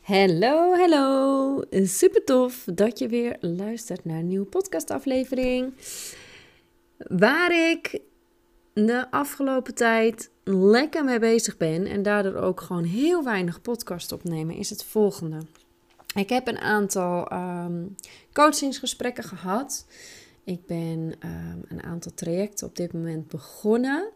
Hallo, hallo. Super tof dat je weer luistert naar een nieuwe podcastaflevering. Waar ik de afgelopen tijd lekker mee bezig ben en daardoor ook gewoon heel weinig podcast opnemen, is het volgende. Ik heb een aantal um, coachingsgesprekken gehad. Ik ben ehm, een aantal trajecten op dit moment begonnen.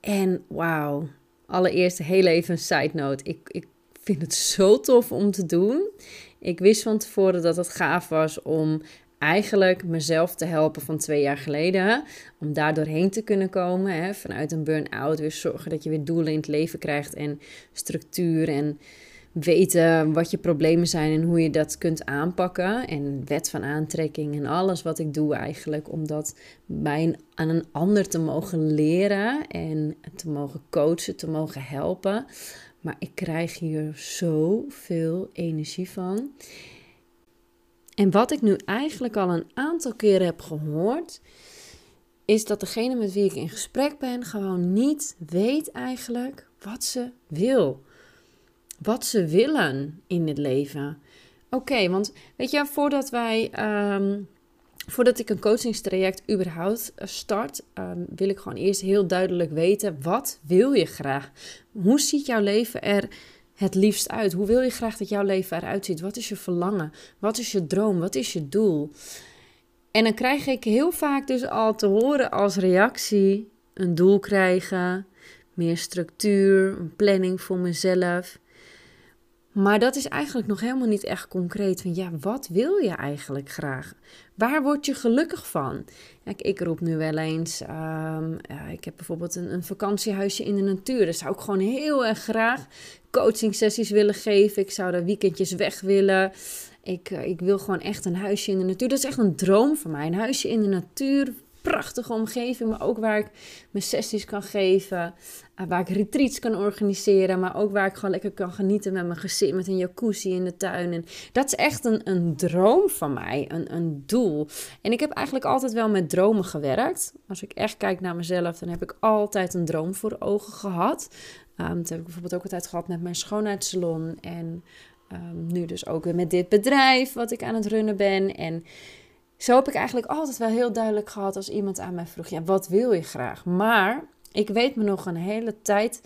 En wauw, allereerst heel even een side note. Ik vind het zo tof om te doen. Ik wist van tevoren dat het gaaf was om eigenlijk mezelf te helpen van twee jaar geleden. Om daar doorheen te kunnen komen. Hè, vanuit een burn-out. Weer zorgen dat je weer doelen in het leven krijgt. En structuur. En weten wat je problemen zijn en hoe je dat kunt aanpakken. En wet van aantrekking en alles wat ik doe eigenlijk. Om dat bij aan een ander te mogen leren. En te mogen coachen, te mogen helpen. Maar ik krijg hier zoveel energie van. En wat ik nu eigenlijk al een aantal keren heb gehoord, is dat degene met wie ik in gesprek ben gewoon niet weet eigenlijk wat ze wil. Wat ze willen in het leven. Oké, want weet je, voordat wij ehm, voordat ik een coachingstraject überhaupt eh, start, ehm, wil ik gewoon eerst heel duidelijk weten: wat wil je graag? Hoe ziet jouw leven er het liefst uit? Hoe wil je graag dat jouw leven eruit ziet? Wat is je verlangen? Wat is je droom? Wat is je doel? En dan krijg ik heel vaak dus al te horen als reactie een doel krijgen, meer structuur, een planning voor mezelf. Maar dat is eigenlijk nog helemaal niet echt concreet. Van ja, wat wil je eigenlijk graag? Waar word je gelukkig van? Kijk, ik roep nu wel eens. Um, ja, ik heb bijvoorbeeld een, een, vakantiehuisje in de natuur. Daar zou ik gewoon heel erg graag coaching sessies willen geven. Ik zou daar weekendjes weg willen. Ik, uh, ik wil gewoon echt een huisje in de natuur. Dat is echt een droom van mij. Een huisje in de natuur prachtige omgeving, maar ook waar ik mijn sessies kan geven, eh, waar ik retreats kan organiseren, maar ook waar ik gewoon lekker kan genieten met mijn gezin, met een jacuzzi in de tuin. En dat is echt een, een droom van mij, een, een doel. En ik heb eigenlijk altijd wel met dromen gewerkt. Als ik echt kijk naar mezelf, dan heb ik altijd een droom voor ogen gehad. Um, dat heb ik bijvoorbeeld ook altijd gehad met mijn schoonheidssalon en um, nu dus ook weer met dit bedrijf wat ik aan het runnen ben. En zo heb ik eigenlijk altijd wel heel duidelijk gehad als iemand aan mij vroeg: ja, wat wil je graag? Maar ik weet me nog een hele tijd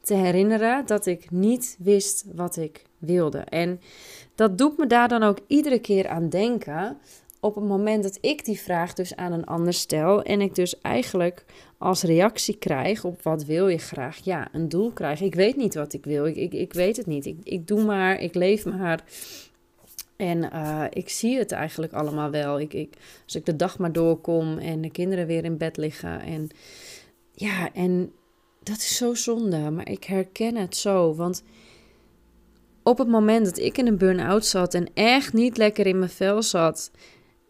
te herinneren dat ik niet wist wat ik wilde. En dat doet me daar dan ook iedere keer aan denken. Op het moment dat ik die vraag dus aan een ander stel en ik dus eigenlijk als reactie krijg op wat wil je graag, ja, een doel krijg. Ik weet niet wat ik wil, ik, ik, ik weet het niet. Ik, ik doe maar, ik leef maar. En uh, ik zie het eigenlijk allemaal wel. Ik, ik, als ik de dag maar doorkom en de kinderen weer in bed liggen. En ja, en dat is zo zonde. Maar ik herken het zo. Want op het moment dat ik in een burn-out zat en echt niet lekker in mijn vel zat.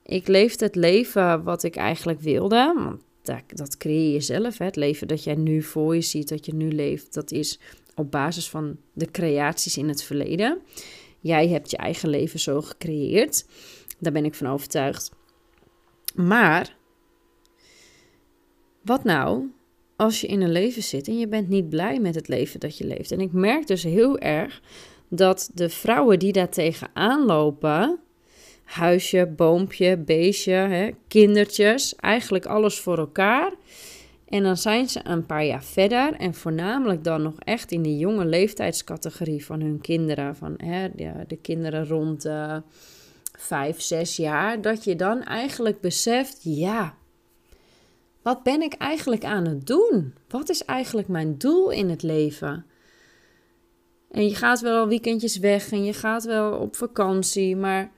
Ik leefde het leven wat ik eigenlijk wilde. Want dat, dat creëer je zelf. Hè? Het leven dat jij nu voor je ziet, dat je nu leeft. Dat is op basis van de creaties in het verleden. Jij hebt je eigen leven zo gecreëerd. Daar ben ik van overtuigd. Maar wat nou als je in een leven zit en je bent niet blij met het leven dat je leeft? En ik merk dus heel erg dat de vrouwen die daar tegenaan lopen, huisje, boompje, beestje, hè, kindertjes, eigenlijk alles voor elkaar. En dan zijn ze een paar jaar verder en voornamelijk dan nog echt in de jonge leeftijdscategorie van hun kinderen, van hè, de, de kinderen rond uh, vijf, zes jaar, dat je dan eigenlijk beseft, ja, wat ben ik eigenlijk aan het doen? Wat is eigenlijk mijn doel in het leven? En je gaat wel weekendjes weg en je gaat wel op vakantie, maar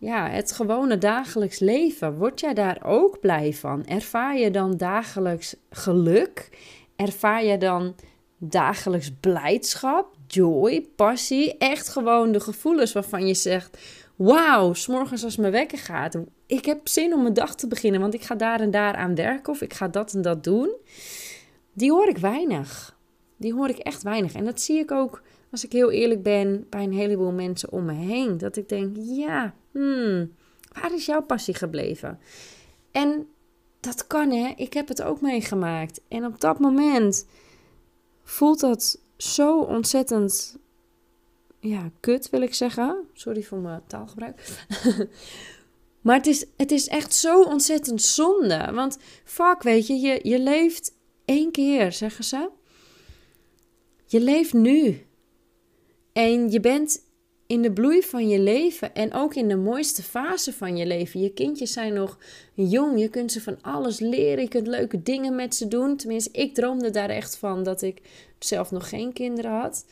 ja, het gewone dagelijks leven, word jij daar ook blij van? Ervaar je dan dagelijks geluk? Ervaar je dan dagelijks blijdschap, joy, passie? Echt gewoon de gevoelens waarvan je zegt: Wauw, s'morgens als mijn wekker gaat, ik heb zin om mijn dag te beginnen, want ik ga daar en daar aan werken of ik ga dat en dat doen. Die hoor ik weinig. Die hoor ik echt weinig. En dat zie ik ook, als ik heel eerlijk ben, bij een heleboel mensen om me heen. Dat ik denk: Ja, hmm, waar is jouw passie gebleven? En dat kan hè, ik heb het ook meegemaakt. En op dat moment voelt dat zo ontzettend ja, kut wil ik zeggen. Sorry voor mijn taalgebruik. maar het is, het is echt zo ontzettend zonde. Want fuck, weet je, je, je leeft één keer, zeggen ze. Je leeft nu. En je bent in de bloei van je leven en ook in de mooiste fase van je leven. Je kindjes zijn nog jong, je kunt ze van alles leren, je kunt leuke dingen met ze doen. Tenminste, ik droomde daar echt van dat ik zelf nog geen kinderen had.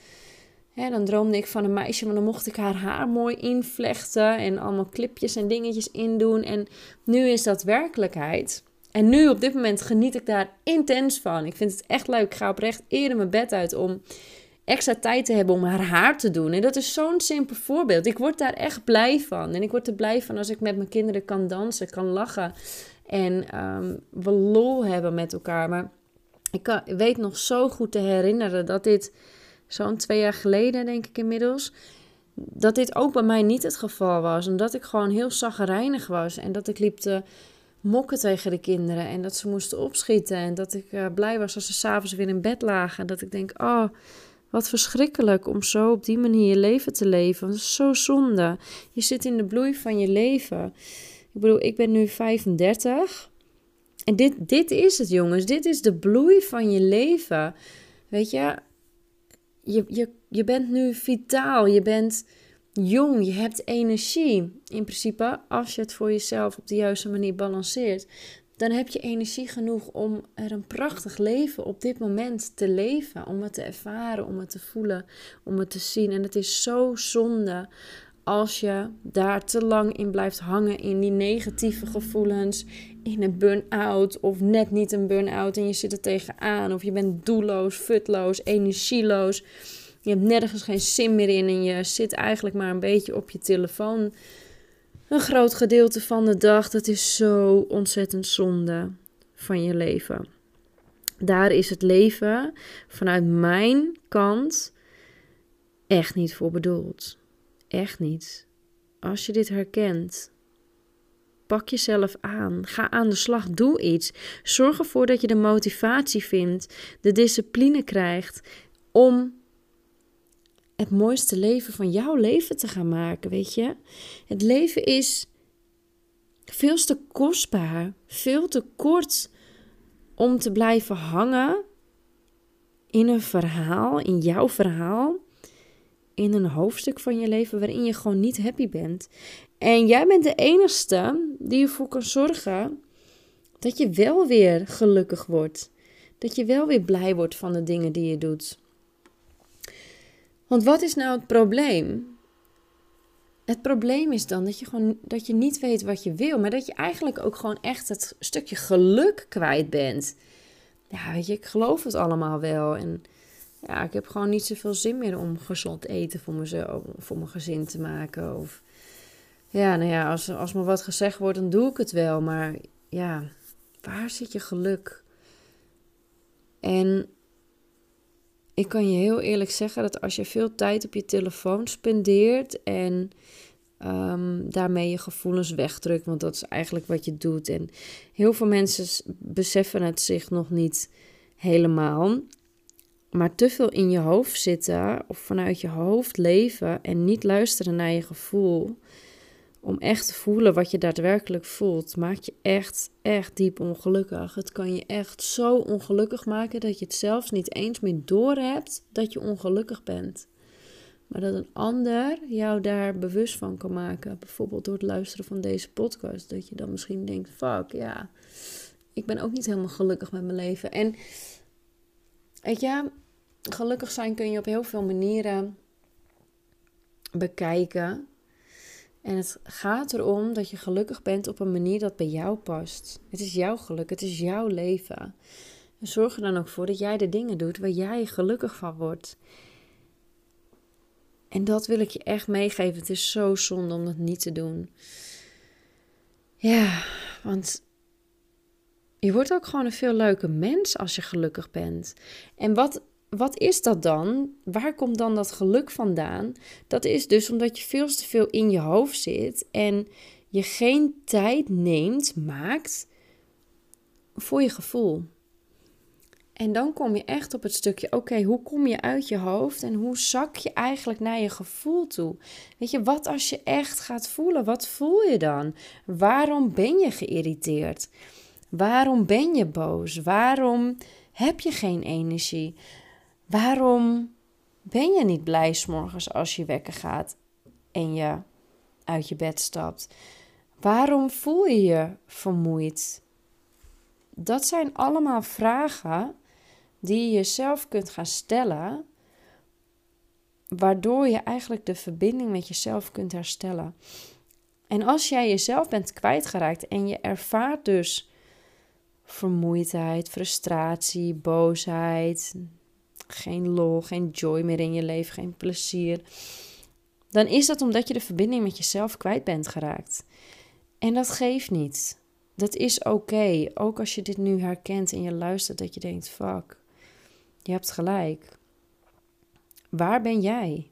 dan droomde ik van een meisje, maar dan mocht ik haar haar mooi invlechten en allemaal clipjes en dingetjes indoen. En nu is dat werkelijkheid. En nu op dit moment geniet ik daar intens van. Ik vind het echt leuk. Ik ga oprecht eerder mijn bed uit om extra tijd te hebben om haar haar te doen. En dat is zo'n simpel voorbeeld. Ik word daar echt blij van. En ik word er blij van als ik met mijn kinderen kan dansen, kan lachen. En um, we lol hebben met elkaar. Maar ik weet nog zo goed te herinneren dat dit zo'n twee jaar geleden, denk ik inmiddels, dat dit ook bij mij niet het geval was. Omdat ik gewoon heel zaggerijnig was en dat ik liep te mokken tegen de kinderen en dat ze moesten opschieten. En dat ik uh, blij was als ze s'avonds weer in bed lagen. En dat ik denk, oh, wat verschrikkelijk om zo op die manier je leven te leven. Dat is zo zonde. Je zit in de bloei van je leven. Ik bedoel, ik ben nu 35. En dit, dit is het, jongens. Dit is de bloei van je leven. Weet je, je, je, je bent nu vitaal. Je bent jong. Je hebt energie. In principe, als je het voor jezelf op de juiste manier balanceert dan heb je energie genoeg om er een prachtig leven op dit moment te leven. Om het te ervaren, om het te voelen, om het te zien. En het is zo zonde als je daar te lang in blijft hangen in die negatieve gevoelens, in een burn-out of net niet een burn-out en je zit er tegenaan of je bent doelloos, futloos, energieloos. Je hebt nergens geen zin meer in en je zit eigenlijk maar een beetje op je telefoon een groot gedeelte van de dag. Dat is zo ontzettend zonde van je leven. Daar is het leven vanuit mijn kant echt niet voor bedoeld. Echt niet. Als je dit herkent, pak jezelf aan. Ga aan de slag. Doe iets. Zorg ervoor dat je de motivatie vindt, de discipline krijgt om het mooiste leven van jouw leven te gaan maken, weet je? Het leven is veel te kostbaar, veel te kort om te blijven hangen in een verhaal, in jouw verhaal, in een hoofdstuk van je leven waarin je gewoon niet happy bent. En jij bent de enige die ervoor kan zorgen dat je wel weer gelukkig wordt. Dat je wel weer blij wordt van de dingen die je doet. Want wat is nou het probleem? Het probleem is dan dat je gewoon dat je niet weet wat je wil, maar dat je eigenlijk ook gewoon echt het stukje geluk kwijt bent. Ja, weet je, ik geloof het allemaal wel. En ja, ik heb gewoon niet zoveel zin meer om gezond eten voor mezelf, voor mijn gezin te maken. Of ja, nou ja, als, als me wat gezegd wordt, dan doe ik het wel. Maar ja, waar zit je geluk? En ik kan je heel eerlijk zeggen dat als je veel tijd op je telefoon spendeert en um, daarmee je gevoelens wegdrukt, want dat is eigenlijk wat je doet. En heel veel mensen beseffen het zich nog niet helemaal. Maar te veel in je hoofd zitten of vanuit je hoofd leven en niet luisteren naar je gevoel om echt te voelen wat je daadwerkelijk voelt, maakt je echt, echt diep ongelukkig. Het kan je echt zo ongelukkig maken dat je het zelfs niet eens meer doorhebt dat je ongelukkig bent. Maar dat een ander jou daar bewust van kan maken. Bijvoorbeeld door het luisteren van deze podcast. Dat je dan misschien denkt: fuck, ja, ik ben ook niet helemaal gelukkig met mijn leven. En weet je, gelukkig zijn kun je op heel veel manieren bekijken. En het gaat erom dat je gelukkig bent op een manier dat bij jou past. Het is jouw geluk, het is jouw leven. En zorg er dan ook voor dat jij de dingen doet waar jij gelukkig van wordt. En dat wil ik je echt meegeven. Het is zo zonde om dat niet te doen. Ja, want je wordt ook gewoon een veel leuker mens als je gelukkig bent. En wat wat is dat dan? Waar komt dan dat geluk vandaan? Dat is dus omdat je veel te veel in je hoofd zit en je geen tijd neemt, maakt voor je gevoel. En dan kom je echt op het stukje, oké, hoe kom je uit je hoofd en hoe zak je eigenlijk naar je gevoel toe? Weet je, wat als je echt gaat voelen? Wat voel je dan? Waarom ben je geïrriteerd? Waarom ben je boos? Waarom heb je geen energie? Waarom ben je niet blij s'morgens als je wekker gaat en je uit je bed stapt? Waarom voel je je vermoeid? Dat zijn allemaal vragen die je jezelf kunt gaan stellen, waardoor je eigenlijk de verbinding met jezelf kunt herstellen. En als jij jezelf bent kwijtgeraakt en je ervaart dus vermoeidheid, frustratie, boosheid, geen lol, geen joy meer in je leven, geen plezier, dan is dat omdat je de verbinding met jezelf kwijt bent geraakt. En dat geeft niet. Dat is oké. Ook als je dit nu herkent en je luistert, dat je denkt: fuck, je hebt gelijk. Waar ben jij?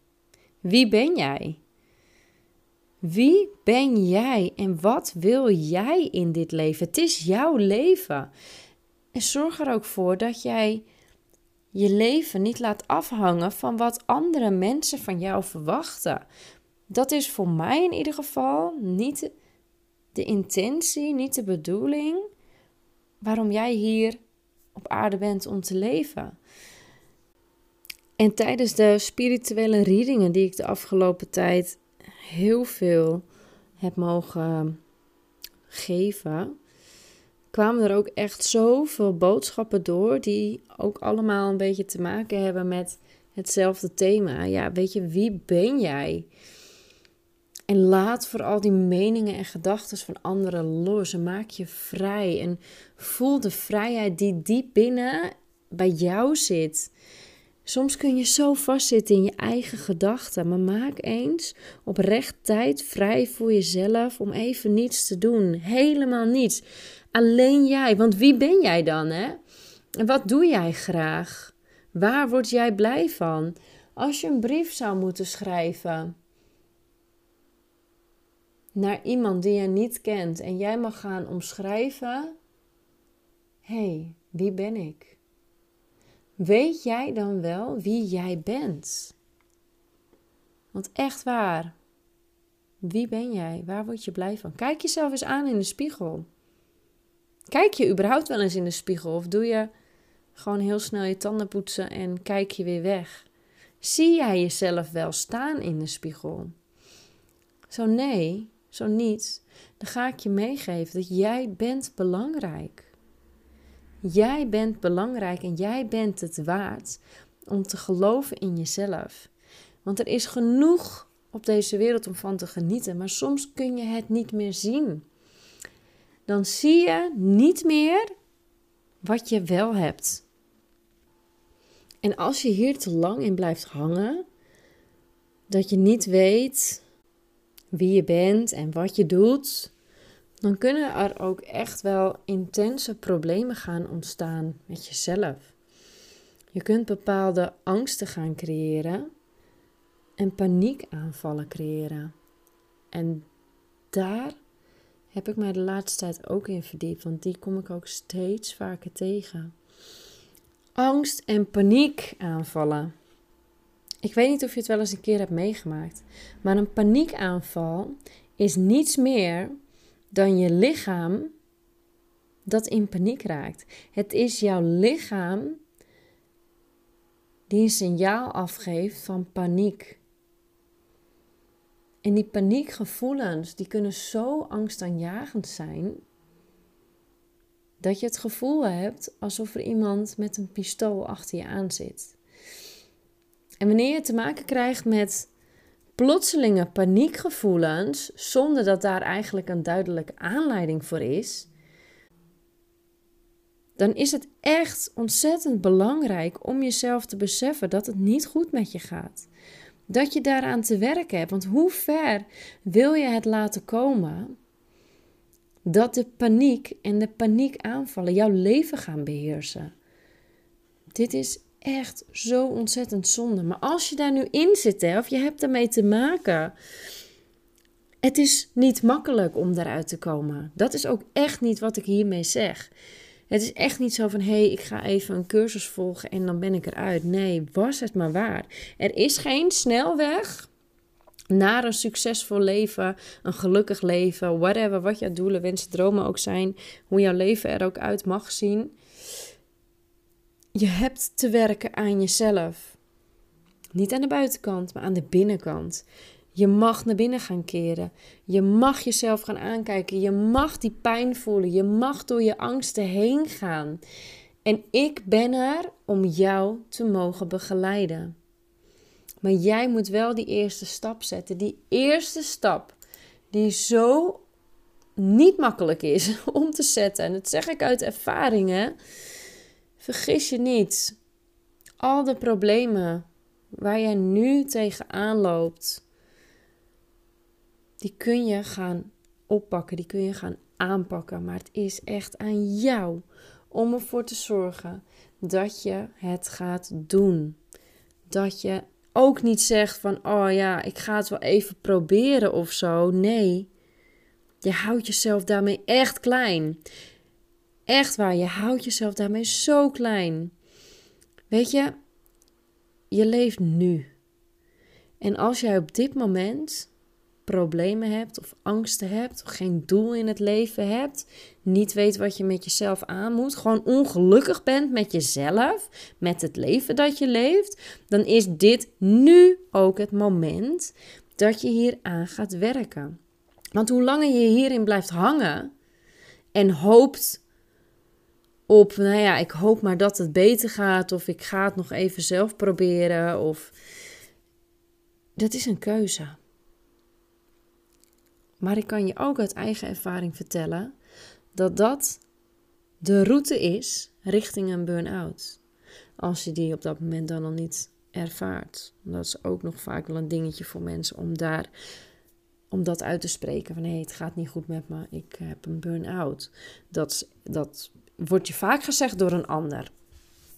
Wie ben jij? Wie ben jij en wat wil jij in dit leven? Het is jouw leven. En zorg er ook voor dat jij je leven niet laat afhangen van wat andere mensen van jou verwachten. Dat is voor mij in ieder geval niet de intentie, niet de bedoeling waarom jij hier op aarde bent om te leven. En tijdens de spirituele readingen die ik de afgelopen tijd heel veel heb mogen geven, kwamen er ook echt zoveel boodschappen door die ook allemaal een beetje te maken hebben met hetzelfde thema. Ja, weet je, wie ben jij? En laat vooral die meningen en gedachten van anderen los maak je vrij. En voel de vrijheid die diep binnen bij jou zit. Soms kun je zo vastzitten in je eigen gedachten, maar maak eens oprecht tijd vrij voor jezelf om even niets te doen. Helemaal niets. Alleen jij, want wie ben jij dan, hè? En wat doe jij graag? Waar word jij blij van? Als je een brief zou moeten schrijven naar iemand die je niet kent en jij mag gaan omschrijven: hé, hey, wie ben ik? Weet jij dan wel wie jij bent? Want echt waar, wie ben jij? Waar word je blij van? Kijk jezelf eens aan in de spiegel. Kijk je überhaupt wel eens in de spiegel of doe je gewoon heel snel je tanden poetsen en kijk je weer weg? Zie jij jezelf wel staan in de spiegel? Zo nee, zo niet, dan ga ik je meegeven dat jij bent belangrijk. Jij bent belangrijk en jij bent het waard om te geloven in jezelf. Want er is genoeg op deze wereld om van te genieten, maar soms kun je het niet meer zien. Dan zie je niet meer wat je wel hebt. En als je hier te lang in blijft hangen, dat je niet weet wie je bent en wat je doet, dan kunnen er ook echt wel intense problemen gaan ontstaan met jezelf. Je kunt bepaalde angsten gaan creëren en paniekaanvallen creëren. En daar heb ik mij de laatste tijd ook in verdiept, want die kom ik ook steeds vaker tegen. Angst en paniekaanvallen. Ik weet niet of je het wel eens een keer hebt meegemaakt, maar een paniekaanval is niets meer dan je lichaam dat in paniek raakt. Het is jouw lichaam die een signaal afgeeft van paniek. En die paniekgevoelens, die kunnen zo angstaanjagend zijn dat je het gevoel hebt alsof er iemand met een pistool achter je aan zit. En wanneer je te maken krijgt met plotselinge paniekgevoelens, zonder dat daar eigenlijk een duidelijke aanleiding voor is, dan is het echt ontzettend belangrijk om jezelf te beseffen dat het niet goed met je gaat. Dat je daaraan te werken hebt. Want hoe ver wil je het laten komen dat de paniek en de paniekaanvallen jouw leven gaan beheersen? Dit is echt zo ontzettend zonde. Maar als je daar nu in zit, hè, of je hebt ermee te maken, het is niet makkelijk om daaruit te komen. Dat is ook echt niet wat ik hiermee zeg. Het is echt niet zo van hé, hey, ik ga even een cursus volgen en dan ben ik eruit. Nee, was het maar waar. Er is geen snelweg naar een succesvol leven, een gelukkig leven, whatever, wat jouw doelen, wensen, dromen ook zijn, hoe jouw leven er ook uit mag zien. Je hebt te werken aan jezelf. Niet aan de buitenkant, maar aan de binnenkant. Je mag naar binnen gaan keren. Je mag jezelf gaan aankijken. Je mag die pijn voelen. Je mag door je angsten heen gaan. En ik ben er om jou te mogen begeleiden. Maar jij moet wel die eerste stap zetten. Die eerste stap, die zo niet makkelijk is om te zetten. En dat zeg ik uit ervaringen. Vergis je niet. Al de problemen waar jij nu tegenaan loopt, die kun je gaan oppakken, die kun je gaan aanpakken. Maar het is echt aan jou om ervoor te zorgen dat je het gaat doen. Dat je ook niet zegt van, oh ja, ik ga het wel even proberen of zo. Nee, je houdt jezelf daarmee echt klein. Echt waar, je houdt jezelf daarmee zo klein. Weet je, je leeft nu. En als jij op dit moment problemen hebt of angsten hebt, of geen doel in het leven hebt, niet weet wat je met jezelf aan moet, gewoon ongelukkig bent met jezelf, met het leven dat je leeft, dan is dit nu ook het moment dat je hier aan gaat werken. Want hoe langer je hierin blijft hangen en hoopt op, nou ja, ik hoop maar dat het beter gaat, of ik ga het nog even zelf proberen, of dat is een keuze. Maar ik kan je ook uit eigen ervaring vertellen dat dat de route is richting een burn-out. Als je die op dat moment dan nog niet ervaart. Dat is ook nog vaak wel een dingetje voor mensen om daar om dat uit te spreken van hé, hey, het gaat niet goed met me, ik heb een burn-out. Dat, dat wordt je vaak gezegd door een ander.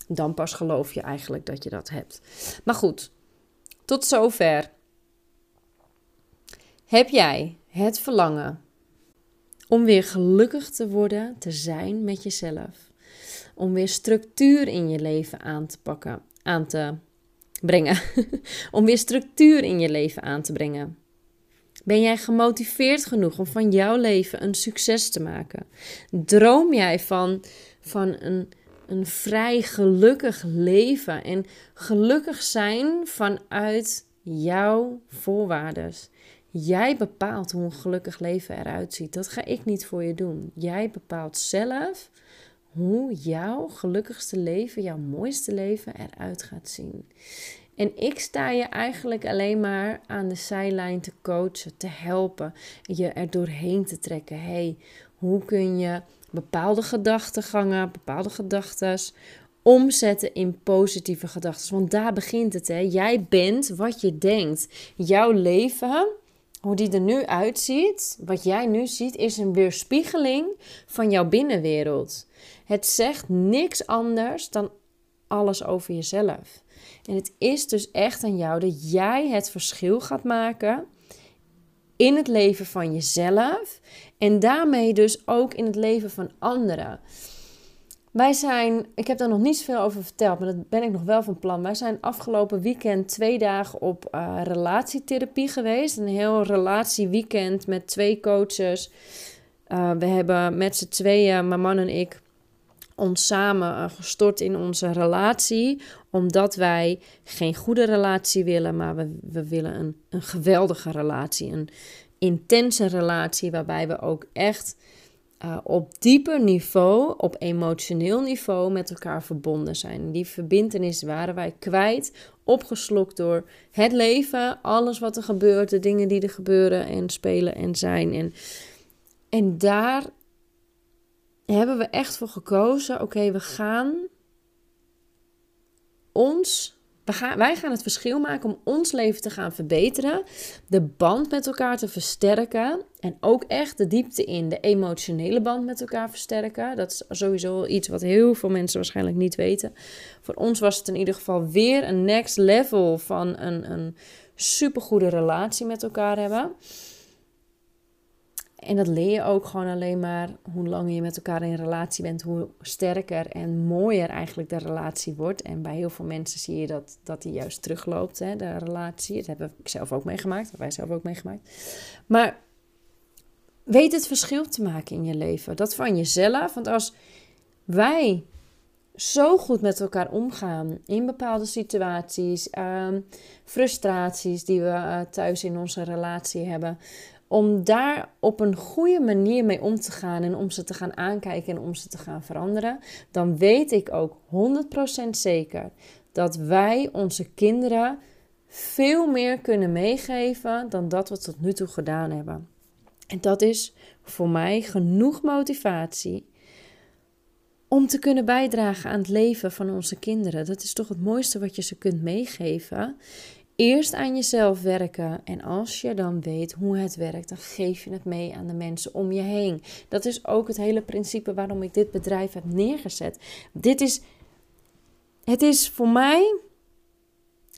Dan pas geloof je eigenlijk dat je dat hebt. Maar goed, tot zover. Heb jij het verlangen om weer gelukkig te worden, te zijn met jezelf. Om weer structuur in je leven aan te pakken, aan te brengen. om weer structuur in je leven aan te brengen. Ben jij gemotiveerd genoeg om van jouw leven een succes te maken? Droom jij van, van een, een vrij gelukkig leven en gelukkig zijn vanuit jouw voorwaarden? Jij bepaalt hoe een gelukkig leven eruit ziet. Dat ga ik niet voor je doen. Jij bepaalt zelf hoe jouw gelukkigste leven, jouw mooiste leven eruit gaat zien. En ik sta je eigenlijk alleen maar aan de zijlijn te coachen, te helpen, je er doorheen te trekken. hey, hoe kun je bepaalde gedachtegangen, bepaalde gedachten omzetten in positieve gedachten? Want daar begint het. Hè? Jij bent wat je denkt. Jouw leven hoe die er nu uitziet, wat jij nu ziet, is een weerspiegeling van jouw binnenwereld. Het zegt niks anders dan alles over jezelf. En het is dus echt aan jou dat jij het verschil gaat maken in het leven van jezelf en daarmee dus ook in het leven van anderen. Wij zijn, ik heb daar nog niet zoveel over verteld, maar dat ben ik nog wel van plan. Wij zijn afgelopen weekend twee dagen op uh, relatietherapie geweest. Een heel relatieweekend met twee coaches. Uh, we hebben met z'n tweeën, mijn man en ik, ons samen uh, gestort in onze relatie. Omdat wij geen goede relatie willen, maar we, we willen een, een geweldige relatie. Een intense relatie waarbij we ook echt uh, op dieper niveau, op emotioneel niveau met elkaar verbonden zijn. Die verbindenis waren wij kwijt, opgeslokt door het leven, alles wat er gebeurt, de dingen die er gebeuren en spelen en zijn. En, en daar hebben we echt voor gekozen: oké, we gaan ons wij gaan het verschil maken om ons leven te gaan verbeteren, de band met elkaar te versterken en ook echt de diepte in, de emotionele band met elkaar versterken. Dat is sowieso iets wat heel veel mensen waarschijnlijk niet weten. Voor ons was het in ieder geval weer een next level van een, een supergoede relatie met elkaar hebben. En dat leer je ook gewoon alleen maar hoe langer je met elkaar in relatie bent, hoe sterker en mooier eigenlijk de relatie wordt. En bij heel veel mensen zie je dat, dat die juist terugloopt, hè, de relatie. Dat heb ik zelf ook meegemaakt, dat wij zelf ook meegemaakt. Maar weet het verschil te maken in je leven. Dat van jezelf. Want als wij zo goed met elkaar omgaan in bepaalde situaties, um, frustraties die we uh, thuis in onze relatie hebben, om daar op een goede manier mee om te gaan en om ze te gaan aankijken en om ze te gaan veranderen, dan weet ik ook 100% zeker dat wij onze kinderen veel meer kunnen meegeven dan dat we tot nu toe gedaan hebben. En dat is voor mij genoeg motivatie om te kunnen bijdragen aan het leven van onze kinderen. Dat is toch het mooiste wat je ze kunt meegeven. Eerst aan jezelf werken en als je dan weet hoe het werkt, dan geef je het mee aan de mensen om je heen. Dat is ook het hele principe waarom ik dit bedrijf heb neergezet. Dit is, het is voor mij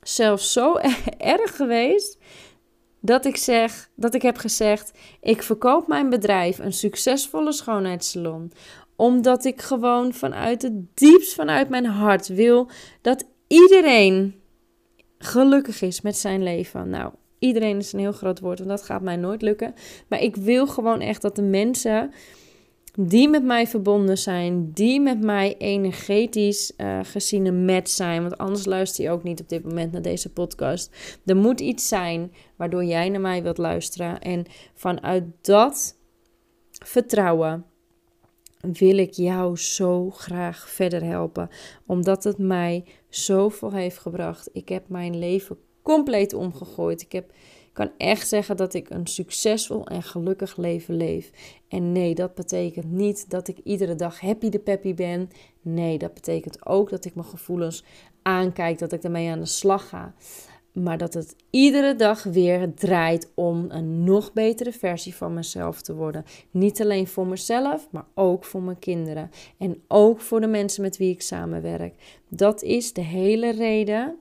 zelfs zo erg geweest dat ik zeg, dat ik heb gezegd, ik verkoop mijn bedrijf, een succesvolle schoonheidssalon, omdat ik gewoon vanuit het diepst vanuit mijn hart wil dat iedereen gelukkig is met zijn leven. Nou, iedereen is een heel groot woord, want dat gaat mij nooit lukken. Maar ik wil gewoon echt dat de mensen die met mij verbonden zijn, die met mij energetisch uh, gezien een zijn. Want anders luister je ook niet op dit moment naar deze podcast. Er moet iets zijn waardoor jij naar mij wilt luisteren. En vanuit dat vertrouwen wil ik jou zo graag verder helpen. Omdat het mij zoveel heeft gebracht. Ik heb mijn leven compleet omgegooid. Ik heb, kan echt zeggen dat ik een succesvol en gelukkig leven leef. En nee, dat betekent niet dat ik iedere dag happy de peppy ben. Nee, dat betekent ook dat ik mijn gevoelens aankijk, dat ik ermee aan de slag ga. Maar dat het iedere dag weer draait om een nog betere versie van mezelf te worden. Niet alleen voor mezelf, maar ook voor mijn kinderen. En ook voor de mensen met wie ik samenwerk. Dat is de hele reden.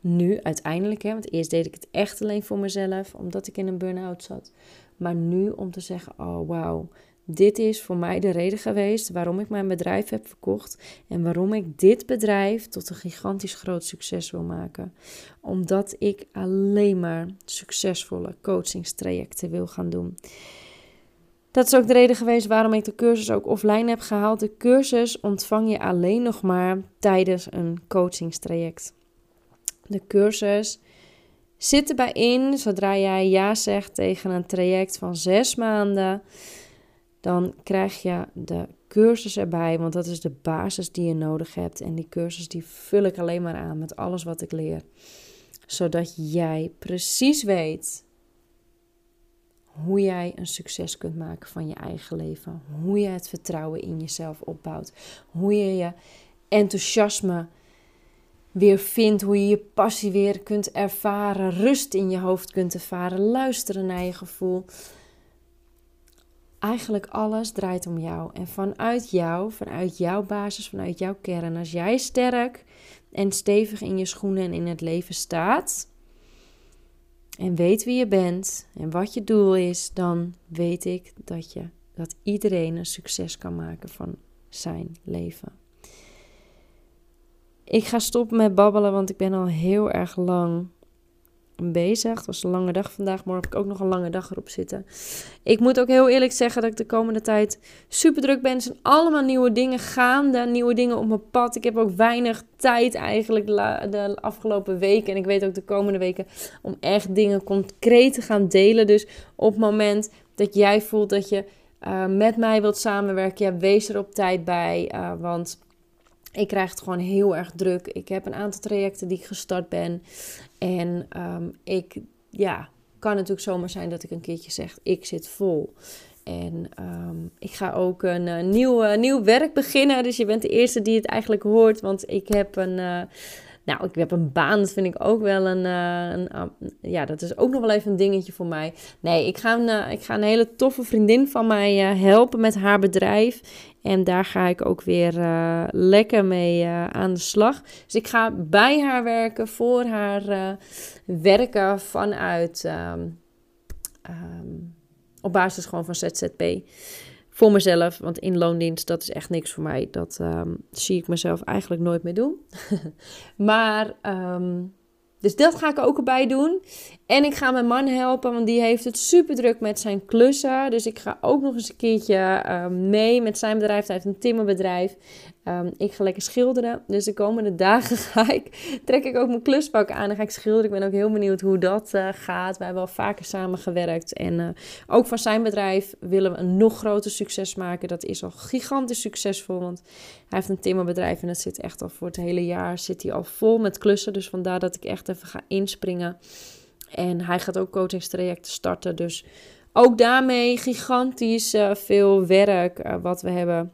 Nu uiteindelijk, hè, want eerst deed ik het echt alleen voor mezelf, omdat ik in een burn-out zat. Maar nu om te zeggen: oh wauw, dit is voor mij de reden geweest waarom ik mijn bedrijf heb verkocht en waarom ik dit bedrijf tot een gigantisch groot succes wil maken. Omdat ik alleen maar succesvolle coachingstrajecten wil gaan doen. Dat is ook de reden geweest waarom ik de cursus ook offline heb gehaald. De cursus ontvang je alleen nog maar tijdens een coachingstraject. De cursus zit erbij in zodra jij ja zegt tegen een traject van zes maanden dan krijg je de cursus erbij, want dat is de basis die je nodig hebt. En die cursus die vul ik alleen maar aan met alles wat ik leer. Zodat jij precies weet hoe jij een succes kunt maken van je eigen leven. Hoe je het vertrouwen in jezelf opbouwt. Hoe je je enthousiasme weer vindt. Hoe je je passie weer kunt ervaren. Rust in je hoofd kunt ervaren. Luisteren naar je gevoel eigenlijk alles draait om jou. En vanuit jou, vanuit jouw basis, vanuit jouw kern, als jij sterk en stevig in je schoenen en in het leven staat. En weet wie je bent en wat je doel is, dan weet ik dat je dat iedereen een succes kan maken van zijn leven. Ik ga stoppen met babbelen, want ik ben al heel erg lang bezig. Het was een lange dag vandaag. Morgen heb ik ook nog een lange dag erop zitten. Ik moet ook heel eerlijk zeggen dat ik de komende tijd super druk ben. Er zijn allemaal nieuwe dingen gaande. Nieuwe dingen op mijn pad. Ik heb ook weinig tijd eigenlijk de, afgelopen weken. En ik weet ook de komende weken om echt dingen concreet te gaan delen. Dus op het moment dat jij voelt dat je uh, met mij wilt samenwerken, ja, wees er op tijd bij. Uh, want ik krijg het gewoon heel erg druk. Ik heb een aantal trajecten die ik gestart ben. En um, ik, ja, kan natuurlijk zomaar zijn dat ik een keertje zeg: ik zit vol. En um, ik ga ook een uh, nieuw, nieuw werk beginnen. Dus je bent de eerste die het eigenlijk hoort. Want ik heb een. Uh, nou, ik heb een baan, dat vind ik ook wel een, een, Ja, dat is ook nog wel even een dingetje voor mij. Nee, ik ga een, ik ga een hele toffe vriendin van mij helpen met haar bedrijf. En daar ga ik ook weer lekker mee aan de slag. Dus ik ga bij haar werken, voor haar werken vanuit um, um, op basis gewoon van ZZP. Voor mezelf, want in loondienst, dat is echt niks voor mij. Dat ehm, zie ik mezelf eigenlijk nooit meer doen. maar, um, dus dat ga ik ook erbij doen. En ik ga mijn man helpen, want die heeft het super druk met zijn klussen. Dus ik ga ook nog eens een keertje uh, mee met zijn bedrijf. Hij heeft een timmerbedrijf. Um, ik ga lekker schilderen. Dus de komende dagen ga ik, trek ik ook mijn kluspak aan en ga ik schilderen. Ik ben ook heel benieuwd hoe dat uh, gaat. Wij hebben al vaker samen gewerkt. En uh, ook van zijn bedrijf willen we een nog groter succes maken. Dat is al gigantisch succesvol. Want hij heeft een timmerbedrijf en dat zit echt al voor het hele jaar zit hij al vol met klussen. Dus vandaar dat ik echt even ga inspringen. En hij gaat ook coachingstrajecten starten. Dus ook daarmee gigantisch uh, veel werk wat we hebben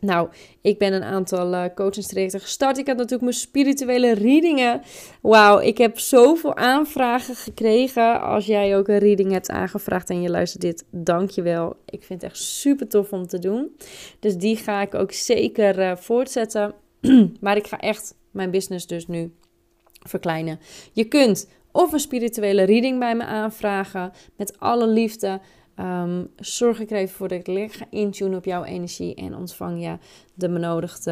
nou, ik ben een aantal uh, coachingstrajecten gestart. Ik had natuurlijk mijn spirituele readingen. Wauw, ik heb zoveel aanvragen gekregen. Als jij ook een reading hebt aangevraagd en je luistert dit, dankjewel. Ik vind het echt super tof om te doen. Dus die ga ik ook zeker voortzetten. maar ik ga echt mijn business dus nu verkleinen. Je kunt of een spirituele reading bij me aanvragen met alle liefde. Um, zorg ik er even voor dat ik lekker ga intunen op jouw energie en ontvang je de benodigde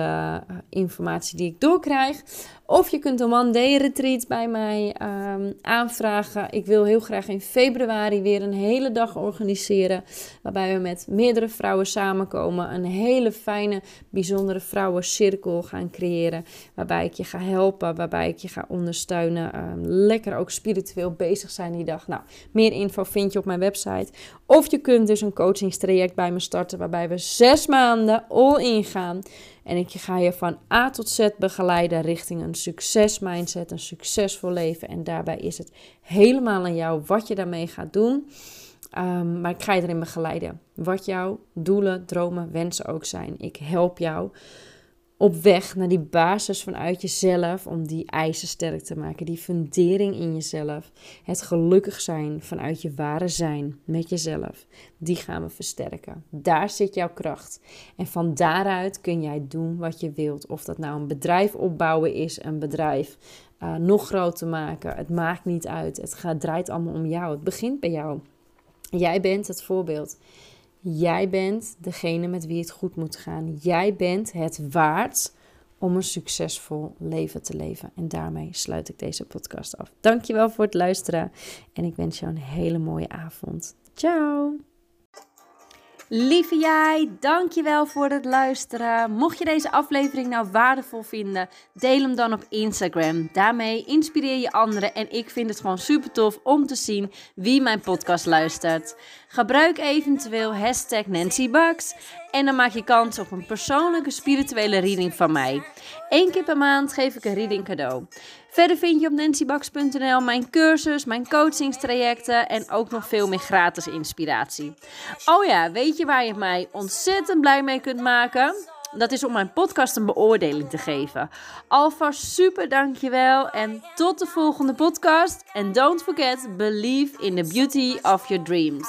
uh, informatie die ik doorkrijg. Of je kunt een one day retreat bij mij um, aanvragen. Ik wil heel graag in februari weer een hele dag organiseren. Waarbij we met meerdere vrouwen samenkomen. Een hele fijne, bijzondere vrouwencirkel gaan creëren. Waarbij ik je ga helpen, waarbij ik je ga ondersteunen. Um, lekker ook spiritueel bezig zijn die dag. Nou, meer info vind je op mijn website. Of je kunt dus een coachingstraject bij me starten. Waarbij we zes maanden all in gaan. En ik ga je van A tot Z begeleiden richting een succesmindset, een succesvol leven. En daarbij is het helemaal aan jou wat je daarmee gaat doen. Um, maar ik ga je erin begeleiden. Wat jouw doelen, dromen, wensen ook zijn. Ik help jou op weg naar die basis vanuit jezelf om die eisen sterk te maken, die fundering in jezelf, het gelukkig zijn vanuit je ware zijn met jezelf, die gaan we versterken. Daar zit jouw kracht. En van daaruit kun jij doen wat je wilt. Of dat nou een bedrijf opbouwen is, een bedrijf uh, nog groter maken, het maakt niet uit. Het gaat, draait allemaal om jou. Het begint bij jou. Jij bent het voorbeeld. Jij bent degene met wie het goed moet gaan. Jij bent het waard om een succesvol leven te leven. En daarmee sluit ik deze podcast af. Dankjewel voor het luisteren en ik wens jou een hele mooie avond. Ciao! Lieve jij, dankjewel voor het luisteren. Mocht je deze aflevering nou waardevol vinden, deel hem dan op Instagram. Daarmee inspireer je anderen en ik vind het gewoon super tof om te zien wie mijn podcast luistert. Gebruik eventueel hashtag Nancy en dan maak je kans op een persoonlijke spirituele reading van mij. Eén keer per maand geef ik een reading cadeau. Verder vind je op nancybax.nl mijn cursus, mijn coachingstrajecten en ook nog veel meer gratis inspiratie. Oh ja, weet je waar je mij ontzettend blij mee kunt maken? Dat is om mijn podcast een beoordeling te geven. Alvast super dankjewel en tot de volgende podcast. And don't forget, believe in the beauty of your dreams.